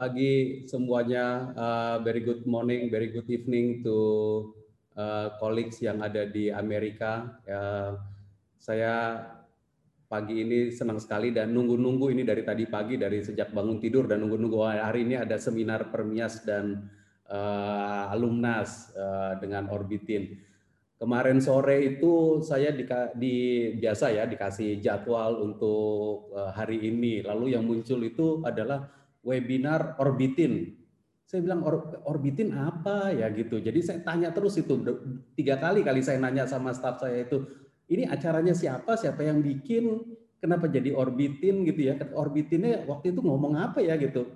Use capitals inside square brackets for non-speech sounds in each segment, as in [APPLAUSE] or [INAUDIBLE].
pagi semuanya. Uh, very good morning, very good evening to uh, colleagues yang ada di Amerika. Uh, saya pagi ini senang sekali dan nunggu-nunggu ini dari tadi pagi, dari sejak bangun tidur dan nunggu-nunggu hari ini ada seminar Permias dan uh, alumnas uh, dengan Orbitin. Kemarin sore itu saya di, di biasa ya dikasih jadwal untuk uh, hari ini. Lalu yang muncul itu adalah webinar orbitin. Saya bilang Or, orbitin apa ya gitu. Jadi saya tanya terus itu tiga kali kali saya nanya sama staff saya itu ini acaranya siapa, siapa yang bikin, kenapa jadi orbitin gitu ya. Orbitinnya waktu itu ngomong apa ya gitu.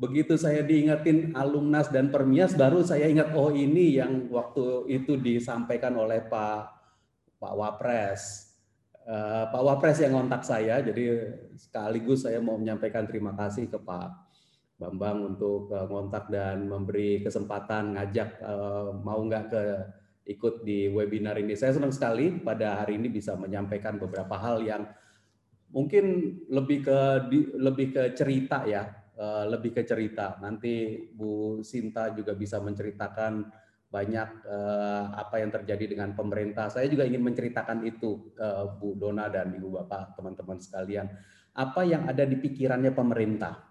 Begitu saya diingetin alumnas dan permias baru saya ingat oh ini yang waktu itu disampaikan oleh Pak Pak Wapres Eh, Pak Wapres yang ngontak saya, jadi sekaligus saya mau menyampaikan terima kasih ke Pak Bambang untuk uh, ngontak dan memberi kesempatan ngajak uh, mau nggak ke ikut di webinar ini. Saya senang sekali pada hari ini bisa menyampaikan beberapa hal yang mungkin lebih ke lebih ke cerita ya, lebih ke cerita. Nanti Bu Sinta juga bisa menceritakan banyak uh, apa yang terjadi dengan pemerintah. Saya juga ingin menceritakan itu uh, Bu Dona dan Ibu Bapak, teman-teman sekalian. Apa yang ada di pikirannya pemerintah?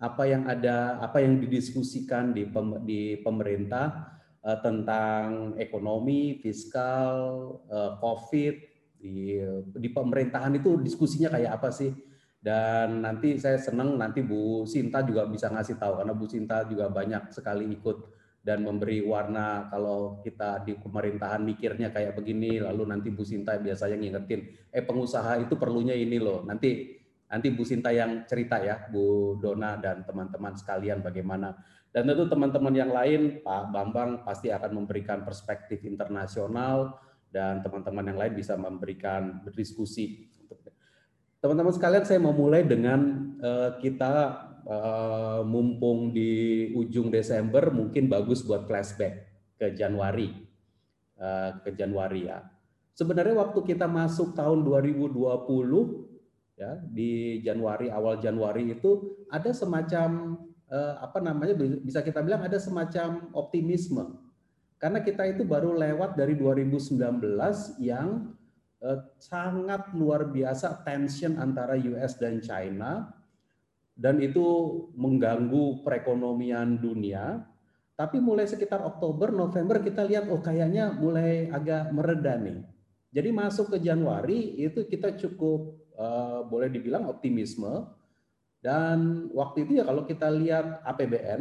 Apa yang ada apa yang didiskusikan di pem, di pemerintah uh, tentang ekonomi, fiskal, uh, Covid di di pemerintahan itu diskusinya kayak apa sih? Dan nanti saya senang nanti Bu Sinta juga bisa ngasih tahu karena Bu Sinta juga banyak sekali ikut dan memberi warna kalau kita di pemerintahan mikirnya kayak begini lalu nanti Bu Sinta biasanya ngingetin eh pengusaha itu perlunya ini loh. Nanti nanti Bu Sinta yang cerita ya Bu Dona dan teman-teman sekalian bagaimana. Dan tentu teman-teman yang lain Pak Bambang pasti akan memberikan perspektif internasional dan teman-teman yang lain bisa memberikan berdiskusi. Teman-teman sekalian saya mau mulai dengan uh, kita uh, mumpung di ujung Desember mungkin bagus buat flashback ke Januari. Uh, ke Januari ya. Sebenarnya waktu kita masuk tahun 2020 ya di Januari awal Januari itu ada semacam uh, apa namanya bisa kita bilang ada semacam optimisme. Karena kita itu baru lewat dari 2019 yang sangat luar biasa tension antara US dan China dan itu mengganggu perekonomian dunia. Tapi mulai sekitar Oktober, November kita lihat oh kayaknya mulai agak mereda nih. Jadi masuk ke Januari itu kita cukup uh, boleh dibilang optimisme. Dan waktu itu ya kalau kita lihat APBN,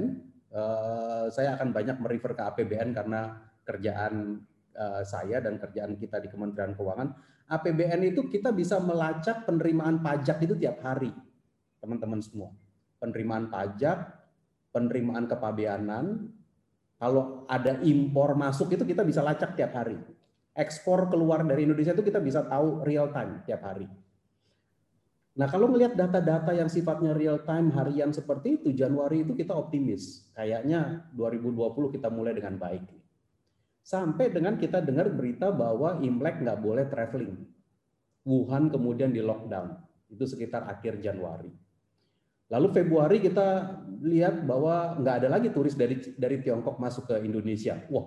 uh, eh, saya akan banyak merefer ke APBN karena kerjaan uh, saya dan kerjaan kita di Kementerian Keuangan. APBN itu kita bisa melacak penerimaan pajak itu tiap hari teman-teman semua. Penerimaan pajak, penerimaan kepabeanan, kalau ada impor masuk itu kita bisa lacak tiap hari. Ekspor keluar dari Indonesia itu kita bisa tahu real time tiap hari. Nah, kalau melihat data-data yang sifatnya real time harian seperti itu, Januari itu kita optimis. Kayaknya 2020 kita mulai dengan baik. Sampai dengan kita dengar berita bahwa Imlek nggak boleh traveling. Wuhan kemudian di lockdown. Itu sekitar akhir Januari. Lalu Februari kita lihat bahwa nggak ada lagi turis dari dari Tiongkok masuk ke Indonesia. Wah,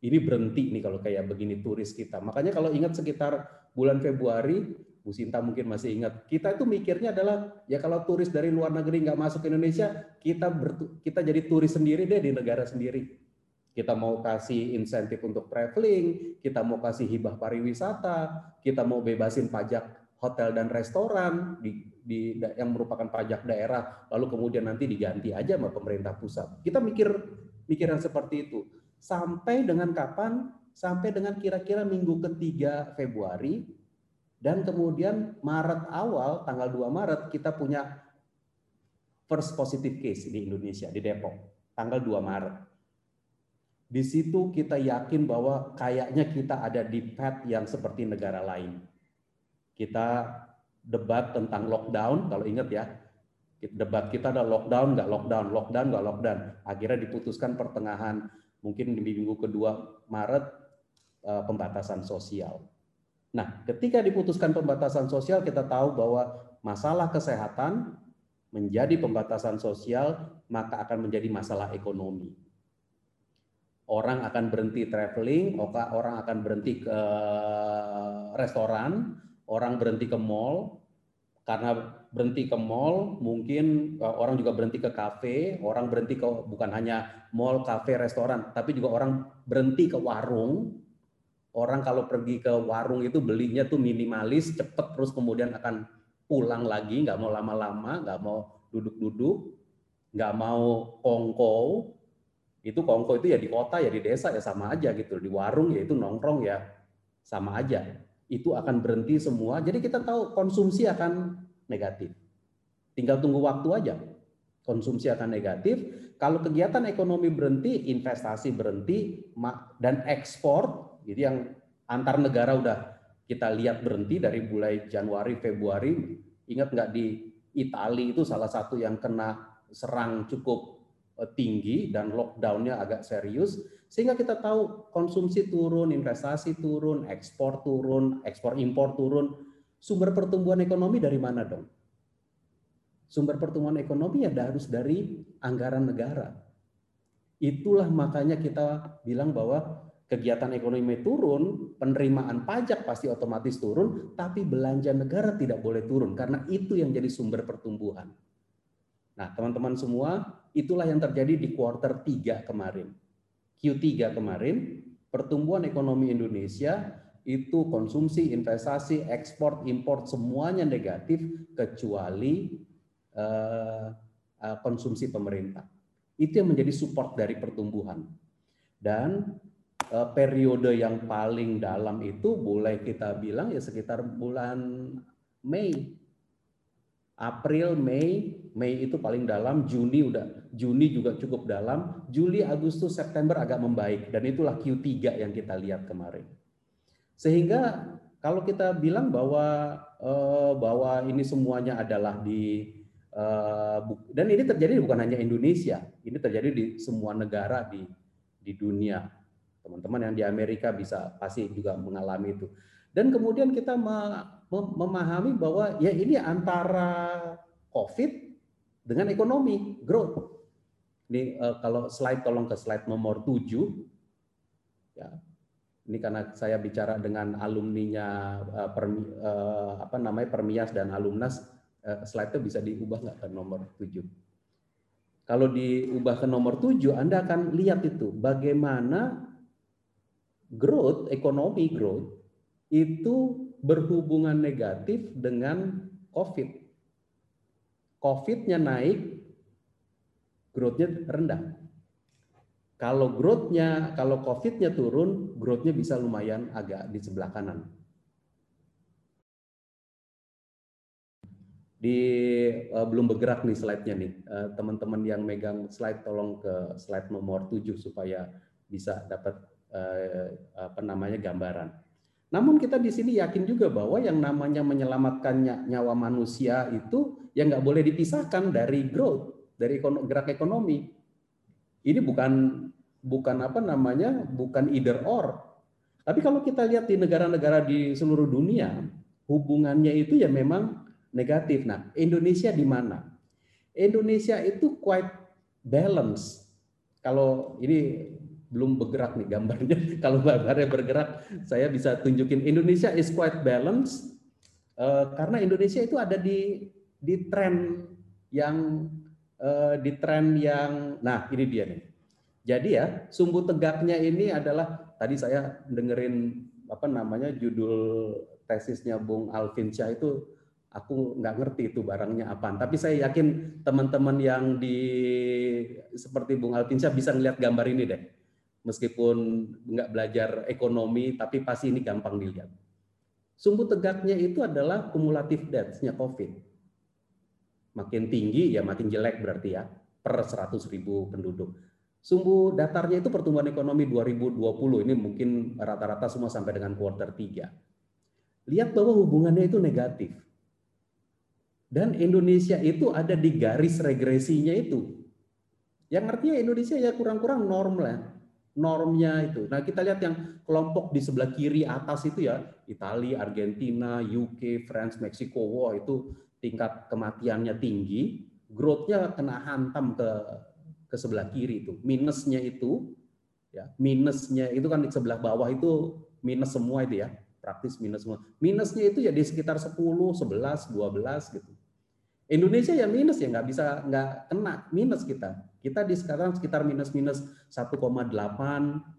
ini berhenti nih kalau kayak begini turis kita. Makanya kalau ingat sekitar bulan Februari, Bu Sinta mungkin masih ingat, kita itu mikirnya adalah ya kalau turis dari luar negeri nggak masuk ke Indonesia, kita bertu, kita jadi turis sendiri deh di negara sendiri. Kita mau kasih insentif untuk traveling, kita mau kasih hibah pariwisata, kita mau bebasin pajak hotel dan restoran di, di yang merupakan pajak daerah lalu kemudian nanti diganti aja sama pemerintah pusat. Kita mikir mikiran seperti itu. Sampai dengan kapan? Sampai dengan kira-kira minggu ketiga Februari dan kemudian Maret awal tanggal 2 Maret kita punya first positive case di Indonesia di Depok tanggal 2 Maret. Di situ kita yakin bahwa kayaknya kita ada di path yang seperti negara lain kita debat tentang lockdown, kalau ingat ya, debat kita ada lockdown, nggak lockdown, lockdown, nggak lockdown. Akhirnya diputuskan pertengahan, mungkin di minggu kedua Maret, eh, pembatasan sosial. Nah, ketika diputuskan pembatasan sosial, kita tahu bahwa masalah kesehatan menjadi pembatasan sosial, maka akan menjadi masalah ekonomi. Orang akan berhenti traveling, orang akan berhenti ke restoran, orang berhenti ke mall, karena berhenti ke mall, mungkin e, orang juga berhenti ke kafe, orang berhenti ke bukan hanya mall, kafe, restoran, tapi juga orang berhenti ke warung. Orang kalau pergi ke warung itu belinya tuh minimalis, cepet terus kemudian akan pulang lagi, nggak mau lama-lama, nggak mau duduk-duduk, nggak mau kongko. Itu kongko itu ya di kota ya di desa ya sama aja gitu. Di warung ya itu nongkrong ya sama aja. Itu akan berhenti semua. Jadi kita tahu konsumsi akan negatif. Tinggal tunggu waktu aja. Konsumsi akan negatif. Kalau kegiatan ekonomi berhenti, investasi berhenti, dan ekspor, jadi yang antar negara udah kita lihat berhenti dari mulai Januari, Februari. Ingat nggak di Italia itu salah satu yang kena serang cukup eh, tinggi dan lockdownnya agak serius. Sehingga kita tahu konsumsi turun, investasi turun, ekspor turun, ekspor impor turun. Sumber pertumbuhan ekonomi dari mana dong? Sumber pertumbuhan ekonomi ya harus dari anggaran negara. Itulah makanya kita bilang bahwa kegiatan ekonomi turun, penerimaan pajak pasti otomatis turun, tapi belanja negara tidak boleh turun karena itu yang jadi sumber pertumbuhan. Nah, teman-teman semua, itulah yang terjadi di kuartal 3 kemarin. Q3 kemarin, pertumbuhan ekonomi Indonesia itu konsumsi, investasi, ekspor, impor semuanya negatif kecuali uh, uh, konsumsi pemerintah. Itu yang menjadi support dari pertumbuhan. Dan Eh, periode yang paling dalam itu boleh kita bilang ya sekitar bulan Mei. April, Mei, Mei itu paling dalam, Juni udah Juni juga cukup dalam, Juli, Agustus, September agak membaik dan itulah Q3 yang kita lihat kemarin. Sehingga kalau kita bilang bahwa eh, bahwa ini semuanya adalah di eh, dan ini terjadi bukan hanya Indonesia, ini terjadi di semua negara di di dunia Teman-teman yang di Amerika bisa pasti juga mengalami itu. Dan kemudian kita memahami bahwa ya ini antara COVID dengan ekonomi, growth. Ini uh, kalau slide tolong ke slide nomor 7. Ya. Ini karena saya bicara dengan alumninya uh, per, uh, apa namanya Permias dan alumnas, uh, slide itu bisa diubah nggak ke nomor 7. Kalau diubah ke nomor 7, Anda akan lihat itu bagaimana growth, ekonomi growth, itu berhubungan negatif dengan COVID. COVID-nya naik, growth-nya rendah. Kalau growth-nya, kalau COVID-nya turun, growth-nya bisa lumayan agak di sebelah kanan. Di uh, belum bergerak nih slide-nya nih. Uh, teman-teman yang megang slide tolong ke slide nomor 7 supaya bisa dapat Eh, apa namanya gambaran. Namun kita di sini yakin juga bahwa yang namanya menyelamatkan nyawa manusia itu yang nggak boleh dipisahkan dari growth, dari gerak ekonomi. Ini bukan bukan apa namanya, bukan either or. Tapi kalau kita lihat di negara-negara di seluruh dunia, hubungannya itu ya memang negatif. Nah, Indonesia di mana? Indonesia itu quite balance. Kalau ini belum bergerak nih gambarnya. [LAUGHS] Kalau gambarnya bergerak, saya bisa tunjukin Indonesia is quite balanced uh, karena Indonesia itu ada di di tren yang uh, di tren yang nah ini dia nih. Jadi ya sumbu tegaknya ini adalah tadi saya dengerin apa namanya judul tesisnya Bung Alvin Syah itu aku nggak ngerti itu barangnya apa. Tapi saya yakin teman-teman yang di seperti Bung Alvin Syah bisa ngeliat gambar ini deh meskipun nggak belajar ekonomi, tapi pasti ini gampang dilihat. Sumbu tegaknya itu adalah kumulatif deaths-nya COVID. Makin tinggi ya makin jelek berarti ya, per 100 ribu penduduk. Sumbu datarnya itu pertumbuhan ekonomi 2020, ini mungkin rata-rata semua sampai dengan kuartal 3. Lihat bahwa hubungannya itu negatif. Dan Indonesia itu ada di garis regresinya itu. Yang artinya Indonesia ya kurang-kurang norm lah normnya itu. Nah, kita lihat yang kelompok di sebelah kiri atas itu ya, Italia, Argentina, UK, France, Meksiko, wow itu tingkat kematiannya tinggi growth-nya kena hantam ke ke sebelah kiri itu. Minusnya itu ya, minusnya itu kan di sebelah bawah itu minus semua itu ya, praktis minus semua. Minusnya itu ya di sekitar 10, 11, 12 gitu. Indonesia ya minus ya nggak bisa nggak kena minus kita. Kita di sekarang sekitar minus minus 1,8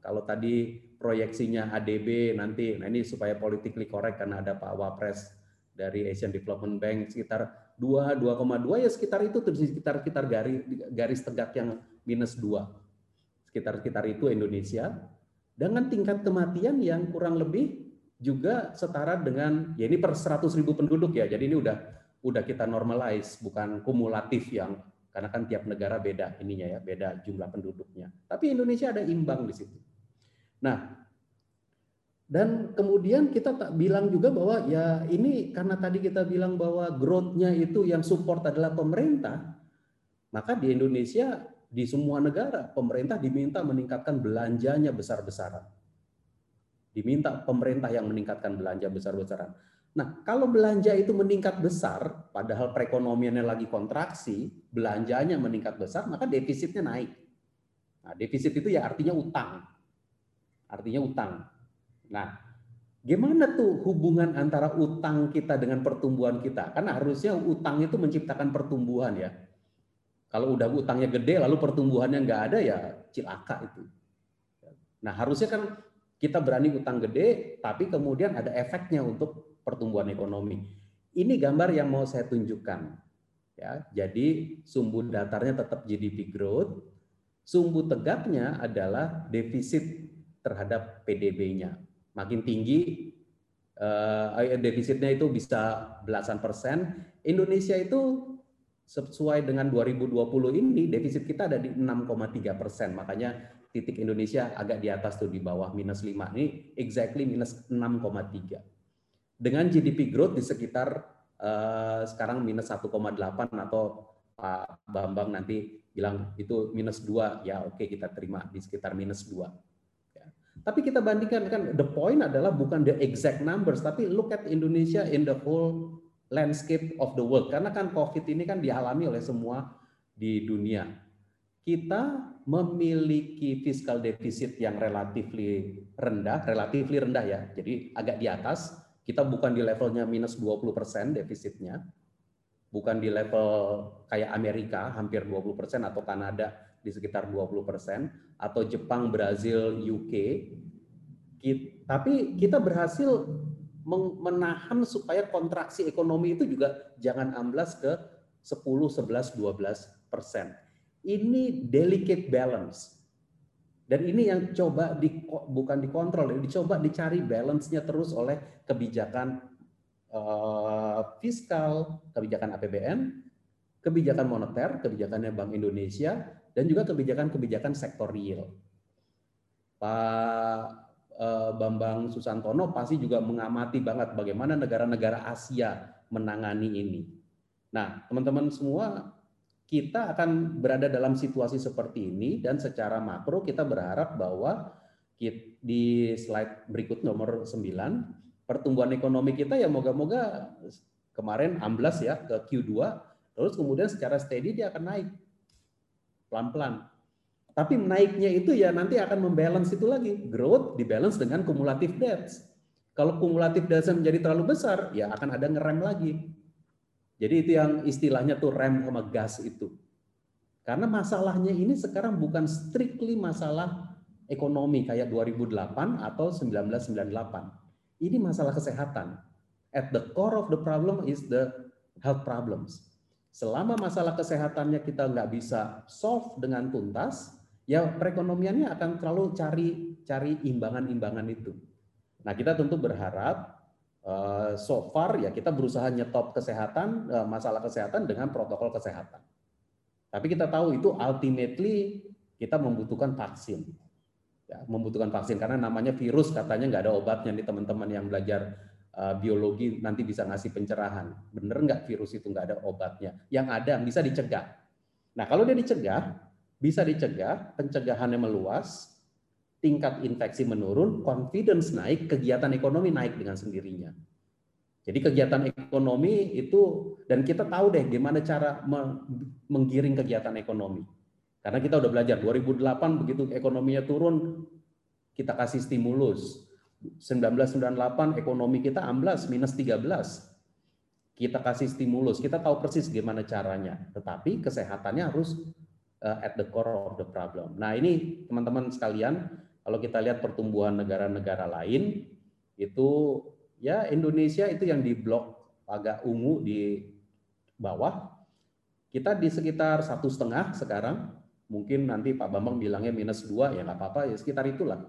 kalau tadi proyeksinya ADB nanti nah ini supaya politically correct karena ada Pak Wapres dari Asian Development Bank sekitar 2 2,2 ya sekitar itu terus sekitar sekitar garis garis tegak yang minus 2. Sekitar sekitar itu Indonesia dengan tingkat kematian yang kurang lebih juga setara dengan ya ini per 100 ribu penduduk ya. Jadi ini udah udah kita normalize, bukan kumulatif yang karena kan tiap negara beda ininya ya, beda jumlah penduduknya. Tapi Indonesia ada imbang di situ. Nah, dan kemudian kita tak bilang juga bahwa ya ini karena tadi kita bilang bahwa growth-nya itu yang support adalah pemerintah, maka di Indonesia di semua negara pemerintah diminta meningkatkan belanjanya besar-besaran. Diminta pemerintah yang meningkatkan belanja besar-besaran. Nah, kalau belanja itu meningkat besar, padahal perekonomiannya lagi kontraksi, belanjanya meningkat besar, maka defisitnya naik. Nah, defisit itu ya artinya utang. Artinya utang. Nah, gimana tuh hubungan antara utang kita dengan pertumbuhan kita? Karena harusnya utang itu menciptakan pertumbuhan ya. Kalau udah utangnya gede lalu pertumbuhannya nggak ada ya cilaka itu. Nah, harusnya kan kita berani utang gede, tapi kemudian ada efeknya untuk pertumbuhan ekonomi. Ini gambar yang mau saya tunjukkan. Ya, jadi sumbu datarnya tetap GDP growth, sumbu tegaknya adalah defisit terhadap PDB-nya. Makin tinggi eh, defisitnya itu bisa belasan persen. Indonesia itu sesuai dengan 2020 ini defisit kita ada di 6,3 persen. Makanya titik Indonesia agak di atas tuh di bawah minus 5. Ini exactly minus 6,3 dengan GDP growth di sekitar uh, sekarang minus 1,8 atau Pak Bambang nanti bilang itu minus 2, ya oke kita terima di sekitar minus 2. Tapi kita bandingkan kan the point adalah bukan the exact numbers, tapi look at Indonesia in the whole landscape of the world. Karena kan COVID ini kan dialami oleh semua di dunia. Kita memiliki fiskal defisit yang relatif rendah, relatif rendah ya, jadi agak di atas, kita bukan di levelnya minus 20% defisitnya, bukan di level kayak Amerika hampir 20% atau Kanada di sekitar 20% atau Jepang, Brazil, UK. Tapi kita berhasil menahan supaya kontraksi ekonomi itu juga jangan amblas ke 10, 11, 12 persen. Ini delicate balance dan ini yang coba di, bukan dikontrol, dicoba dicari balance-nya terus oleh kebijakan uh, fiskal, kebijakan APBN, kebijakan moneter, kebijakannya Bank Indonesia, dan juga kebijakan-kebijakan sektor real. Pak uh, Bambang Susantono pasti juga mengamati banget bagaimana negara-negara Asia menangani ini. Nah, teman-teman semua kita akan berada dalam situasi seperti ini dan secara makro kita berharap bahwa di slide berikut nomor 9 pertumbuhan ekonomi kita ya moga-moga kemarin amblas ya ke Q2 terus kemudian secara steady dia akan naik pelan-pelan. Tapi naiknya itu ya nanti akan membalance itu lagi. Growth dibalance dengan kumulatif debts. Kalau kumulatif debts menjadi terlalu besar, ya akan ada ngerem lagi. Jadi itu yang istilahnya tuh rem sama gas itu. Karena masalahnya ini sekarang bukan strictly masalah ekonomi kayak 2008 atau 1998. Ini masalah kesehatan. At the core of the problem is the health problems. Selama masalah kesehatannya kita nggak bisa solve dengan tuntas, ya perekonomiannya akan terlalu cari cari imbangan-imbangan itu. Nah kita tentu berharap Eh, so far ya kita berusaha nyetop kesehatan eh, masalah kesehatan dengan protokol kesehatan. Tapi kita tahu itu ultimately kita membutuhkan vaksin. Ya, membutuhkan vaksin karena namanya virus katanya nggak ada obatnya nih teman-teman yang belajar uh, biologi nanti bisa ngasih pencerahan. Bener nggak virus itu nggak ada obatnya? Yang ada bisa dicegah. Nah kalau dia dicegah, bisa dicegah, pencegahannya meluas, tingkat infeksi menurun, confidence naik, kegiatan ekonomi naik dengan sendirinya. Jadi kegiatan ekonomi itu dan kita tahu deh gimana cara menggiring kegiatan ekonomi. Karena kita udah belajar 2008 begitu ekonominya turun kita kasih stimulus. 1998 ekonomi kita amblas minus 13. Kita kasih stimulus, kita tahu persis gimana caranya. Tetapi kesehatannya harus uh, at the core of the problem. Nah, ini teman-teman sekalian, kalau kita lihat pertumbuhan negara-negara lain itu ya Indonesia itu yang di blok agak ungu di bawah. Kita di sekitar satu setengah sekarang. Mungkin nanti Pak Bambang bilangnya minus dua ya nggak apa-apa ya sekitar itulah.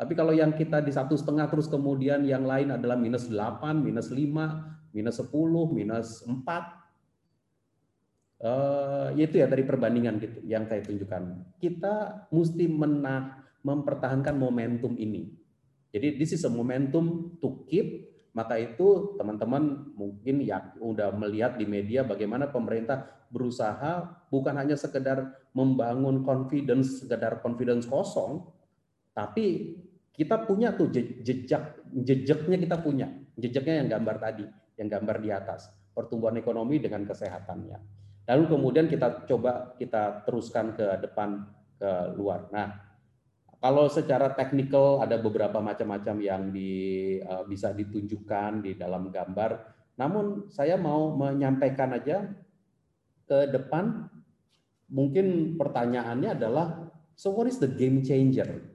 Tapi kalau yang kita di satu setengah terus kemudian yang lain adalah minus 8, minus 5, minus 10, minus 4, uh, itu ya dari perbandingan gitu yang saya tunjukkan. Kita mesti menah, mempertahankan momentum ini. Jadi this is a momentum to keep. Maka itu teman-teman mungkin ya udah melihat di media bagaimana pemerintah berusaha bukan hanya sekedar membangun confidence, sekedar confidence kosong, tapi kita punya tuh jejak jejaknya kita punya. Jejaknya yang gambar tadi yang gambar di atas. Pertumbuhan ekonomi dengan kesehatannya. Lalu kemudian kita coba kita teruskan ke depan ke luar. Nah kalau secara teknikal ada beberapa macam-macam yang di, uh, bisa ditunjukkan di dalam gambar. Namun saya mau menyampaikan aja ke depan. Mungkin pertanyaannya adalah so what is the game changer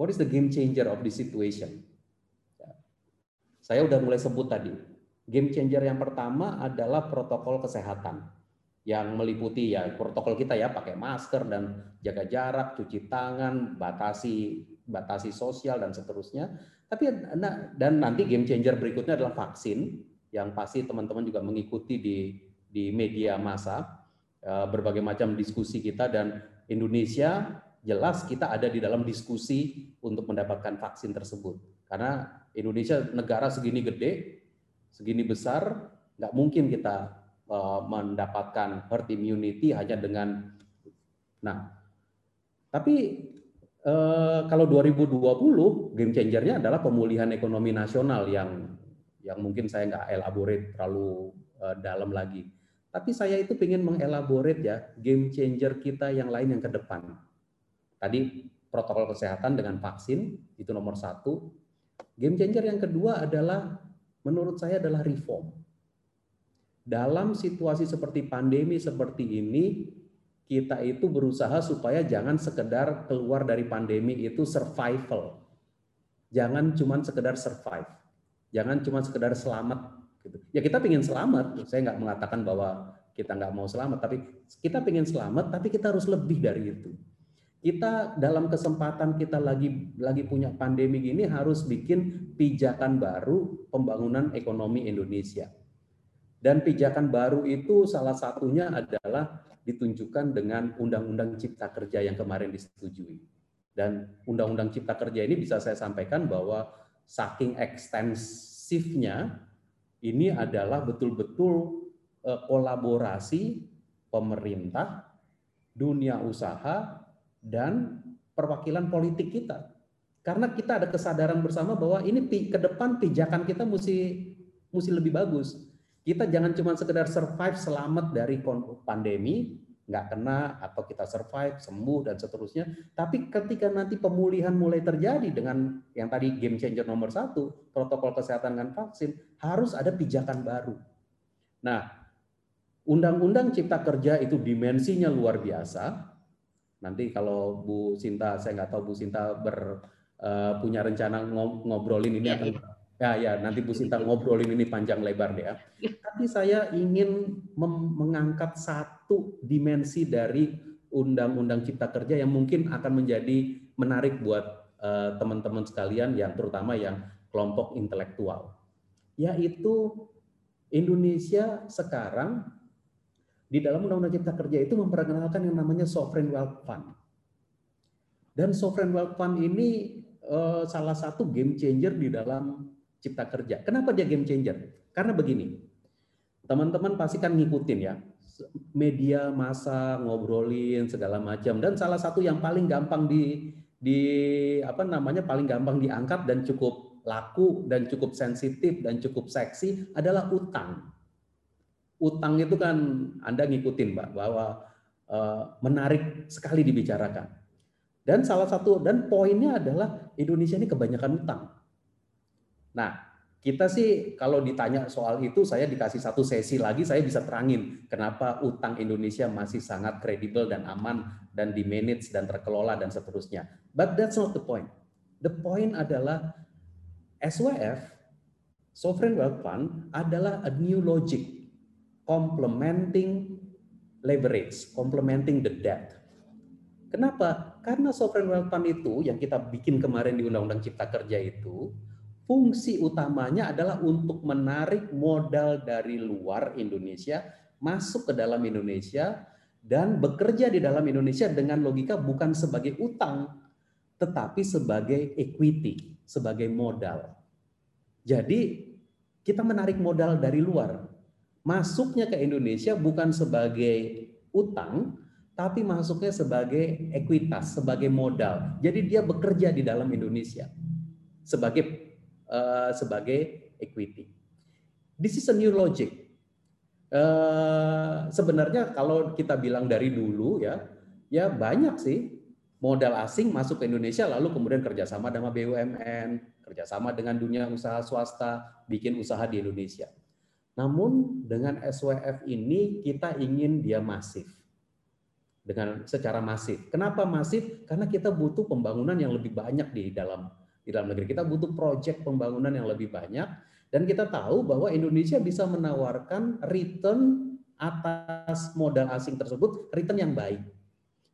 What is the game changer of this situation? Ya. Saya udah mulai sebut tadi. Game changer yang pertama adalah protokol kesehatan yang meliputi ya protokol kita ya pakai masker dan jaga jarak, cuci tangan, batasi batasi sosial dan seterusnya. Tapi nah, dan nanti game changer berikutnya adalah vaksin yang pasti teman-teman juga mengikuti di di media massa eh, berbagai macam diskusi kita dan Indonesia jelas kita ada di dalam diskusi untuk mendapatkan vaksin tersebut. Karena Indonesia negara segini gede, segini besar, nggak mungkin kita uh, mendapatkan herd immunity hanya dengan nah. Tapi uh, kalau 2020 game changernya adalah pemulihan ekonomi nasional yang yang mungkin saya nggak elaborate terlalu uh, dalam lagi. Tapi saya itu ingin mengelaborate ya game changer kita yang lain yang ke depan Tadi protokol kesehatan dengan vaksin itu nomor satu. Game changer yang kedua adalah menurut saya adalah reform. Dalam situasi seperti pandemi seperti ini, kita itu berusaha supaya jangan sekedar keluar dari pandemi itu survival. Jangan cuma sekedar survive. Jangan cuma sekedar selamat. Gitu. Ya kita ingin selamat. Saya nggak mengatakan bahwa kita nggak mau selamat, tapi kita ingin selamat, tapi kita harus lebih dari itu kita dalam kesempatan kita lagi lagi punya pandemi gini harus bikin pijakan baru pembangunan ekonomi Indonesia. Dan pijakan baru itu salah satunya adalah ditunjukkan dengan Undang-Undang Cipta Kerja yang kemarin disetujui. Dan Undang-Undang Cipta Kerja ini bisa saya sampaikan bahwa saking ekstensifnya ini adalah betul-betul eh, kolaborasi pemerintah, dunia usaha, dan perwakilan politik kita. Karena kita ada kesadaran bersama bahwa ini ke depan pijakan kita mesti mesti lebih bagus. Kita jangan cuma sekedar survive selamat dari pandemi, nggak kena atau kita survive sembuh dan seterusnya. Tapi ketika nanti pemulihan mulai terjadi dengan yang tadi game changer nomor satu, protokol kesehatan dan vaksin, harus ada pijakan baru. Nah, Undang-Undang Cipta Kerja itu dimensinya luar biasa, Nanti kalau Bu Sinta, saya nggak tahu Bu Sinta ber, uh, punya rencana ngobrolin ini ya, atau ya. ya ya nanti Bu Sinta ngobrolin ini panjang lebar deh ya. Tapi saya ingin mengangkat satu dimensi dari Undang-Undang Cipta Kerja yang mungkin akan menjadi menarik buat eh, teman-teman uh, sekalian yang terutama yang kelompok intelektual, yaitu Indonesia sekarang di dalam Undang-Undang Cipta Kerja itu memperkenalkan yang namanya Sovereign Wealth Fund. Dan Sovereign Wealth Fund ini uh, salah satu game changer di dalam Cipta Kerja. Kenapa dia game changer? Karena begini, teman-teman pasti kan ngikutin ya, media masa ngobrolin segala macam dan salah satu yang paling gampang di di apa namanya paling gampang diangkat dan cukup cukup laku dan cukup sensitif dan cukup seksi adalah utang. Utang itu kan Anda ngikutin Mbak bahwa uh, menarik sekali dibicarakan. Dan salah satu dan poinnya adalah Indonesia ini kebanyakan utang. Nah, kita sih kalau ditanya soal itu saya dikasih satu sesi lagi saya bisa terangin kenapa utang Indonesia masih sangat kredibel dan aman dan di manage dan terkelola dan seterusnya. But that's not the point. The point adalah SWF Sovereign Wealth Fund adalah a new logic complementing leverage, complementing the debt. Kenapa? Karena Sovereign Wealth Fund itu yang kita bikin kemarin di Undang-Undang Cipta Kerja itu fungsi utamanya adalah untuk menarik modal dari luar Indonesia masuk ke dalam Indonesia dan bekerja di dalam Indonesia dengan logika bukan sebagai utang tetapi sebagai equity, sebagai modal. Jadi kita menarik modal dari luar. Masuknya ke Indonesia bukan sebagai utang, tapi masuknya sebagai ekuitas, sebagai modal. Jadi dia bekerja di dalam Indonesia sebagai uh, sebagai equity. This is a new logic. Uh, sebenarnya kalau kita bilang dari dulu ya, ya banyak sih modal asing masuk ke Indonesia lalu kemudian kerjasama dengan BUMN, kerjasama dengan dunia usaha swasta, bikin usaha di Indonesia. Namun dengan SWF ini kita ingin dia masif dengan secara masif. Kenapa masif? Karena kita butuh pembangunan yang lebih banyak di dalam di dalam negeri. Kita butuh proyek pembangunan yang lebih banyak dan kita tahu bahwa Indonesia bisa menawarkan return atas modal asing tersebut return yang baik.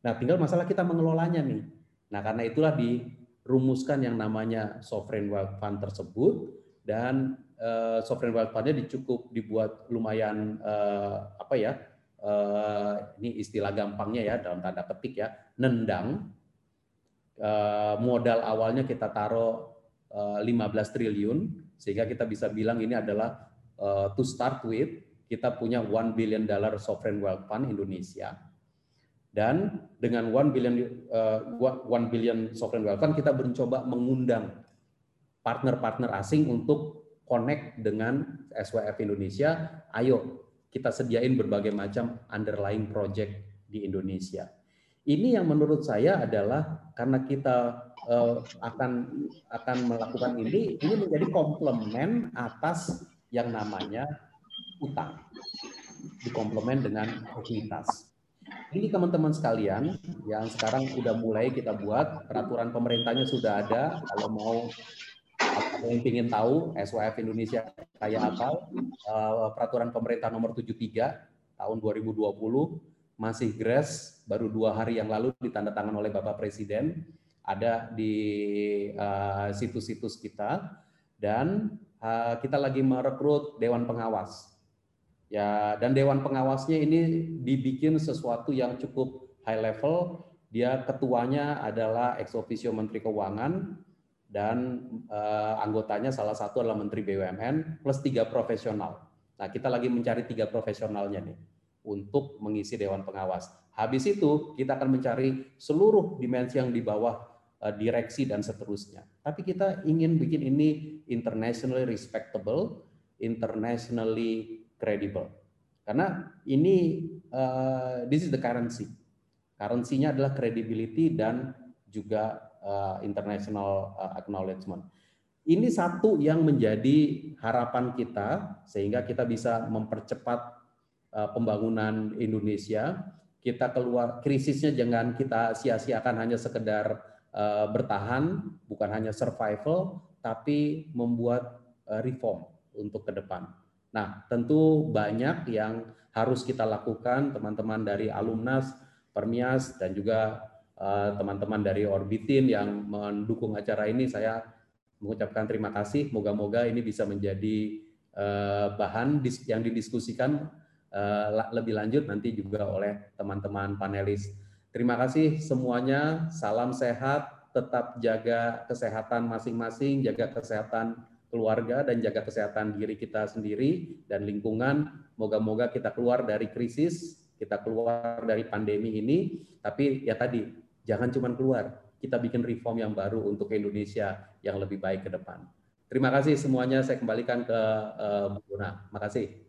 Nah, tinggal masalah kita mengelolanya nih. Nah, karena itulah dirumuskan yang namanya sovereign wealth fund tersebut dan uh, sovereign wealth fundnya dicukup dibuat lumayan uh, apa ya? Uh, ini istilah gampangnya ya dalam tanda petik ya, nendang Eh, modal awalnya kita taruh 15 eh, triliun sehingga kita bisa bilang ini adalah uh, to start with kita punya one billion dollar sovereign wealth fund Indonesia dan dengan one billion uh, one billion sovereign wealth fund kita mencoba mengundang partner-partner asing untuk connect dengan SWF Indonesia ayo kita sediain berbagai macam underlying project di Indonesia ini yang menurut saya adalah karena kita uh, akan akan melakukan ini, ini menjadi komplement atas yang namanya utang, dikomplement dengan aktivitas. Ini teman-teman sekalian yang sekarang sudah mulai kita buat peraturan pemerintahnya sudah ada. Kalau mau apa yang ingin tahu SWF Indonesia kayak apa, uh, peraturan pemerintah nomor 73 tahun 2020 masih grass baru dua hari yang lalu ditandatangan oleh Bapak Presiden ada di uh, situs-situs uh, kita. Dan uh, kita lagi merekrut dewan pengawas. Ya dan dewan pengawasnya ini dibikin sesuatu yang cukup high level. Dia ketuanya adalah ex officio Menteri Keuangan dan uh, anggotanya salah satu adalah Menteri BUMN plus tiga profesional. Nah kita lagi mencari tiga profesionalnya nih untuk mengisi dewan pengawas. Habis itu kita akan mencari seluruh dimensi yang di bawah eh, direksi dan seterusnya. Tapi kita ingin bikin ini internationally respectable, internationally credible. Karena ini uh, this is the currency. Currency-nya adalah credibility dan juga uh, international uh, acknowledgement. Ini satu yang menjadi harapan kita sehingga kita bisa mempercepat Eh, pembangunan Indonesia. Kita keluar krisisnya jangan kita sia-siakan hanya sekedar uh, bertahan, bukan hanya survival, tapi membuat uh, reform untuk ke depan. Nah, tentu banyak yang harus kita lakukan teman-teman dari alumnas, Permias dan juga teman-teman uh, dari Orbitin yang mendukung acara ini. Saya mengucapkan terima kasih. Moga-moga ini bisa menjadi uh, bahan yang didiskusikan Eh, lebih lanjut nanti juga oleh teman-teman panelis. Terima kasih semuanya, salam sehat, tetap jaga kesehatan masing-masing, jaga kesehatan keluarga dan jaga kesehatan diri kita sendiri dan lingkungan. Moga-moga kita keluar dari krisis, kita keluar dari pandemi ini, tapi ya tadi jangan cuma keluar, kita bikin reform yang baru untuk Indonesia yang lebih baik ke depan. Terima kasih semuanya. Saya kembalikan ke uh, Bu Terima kasih.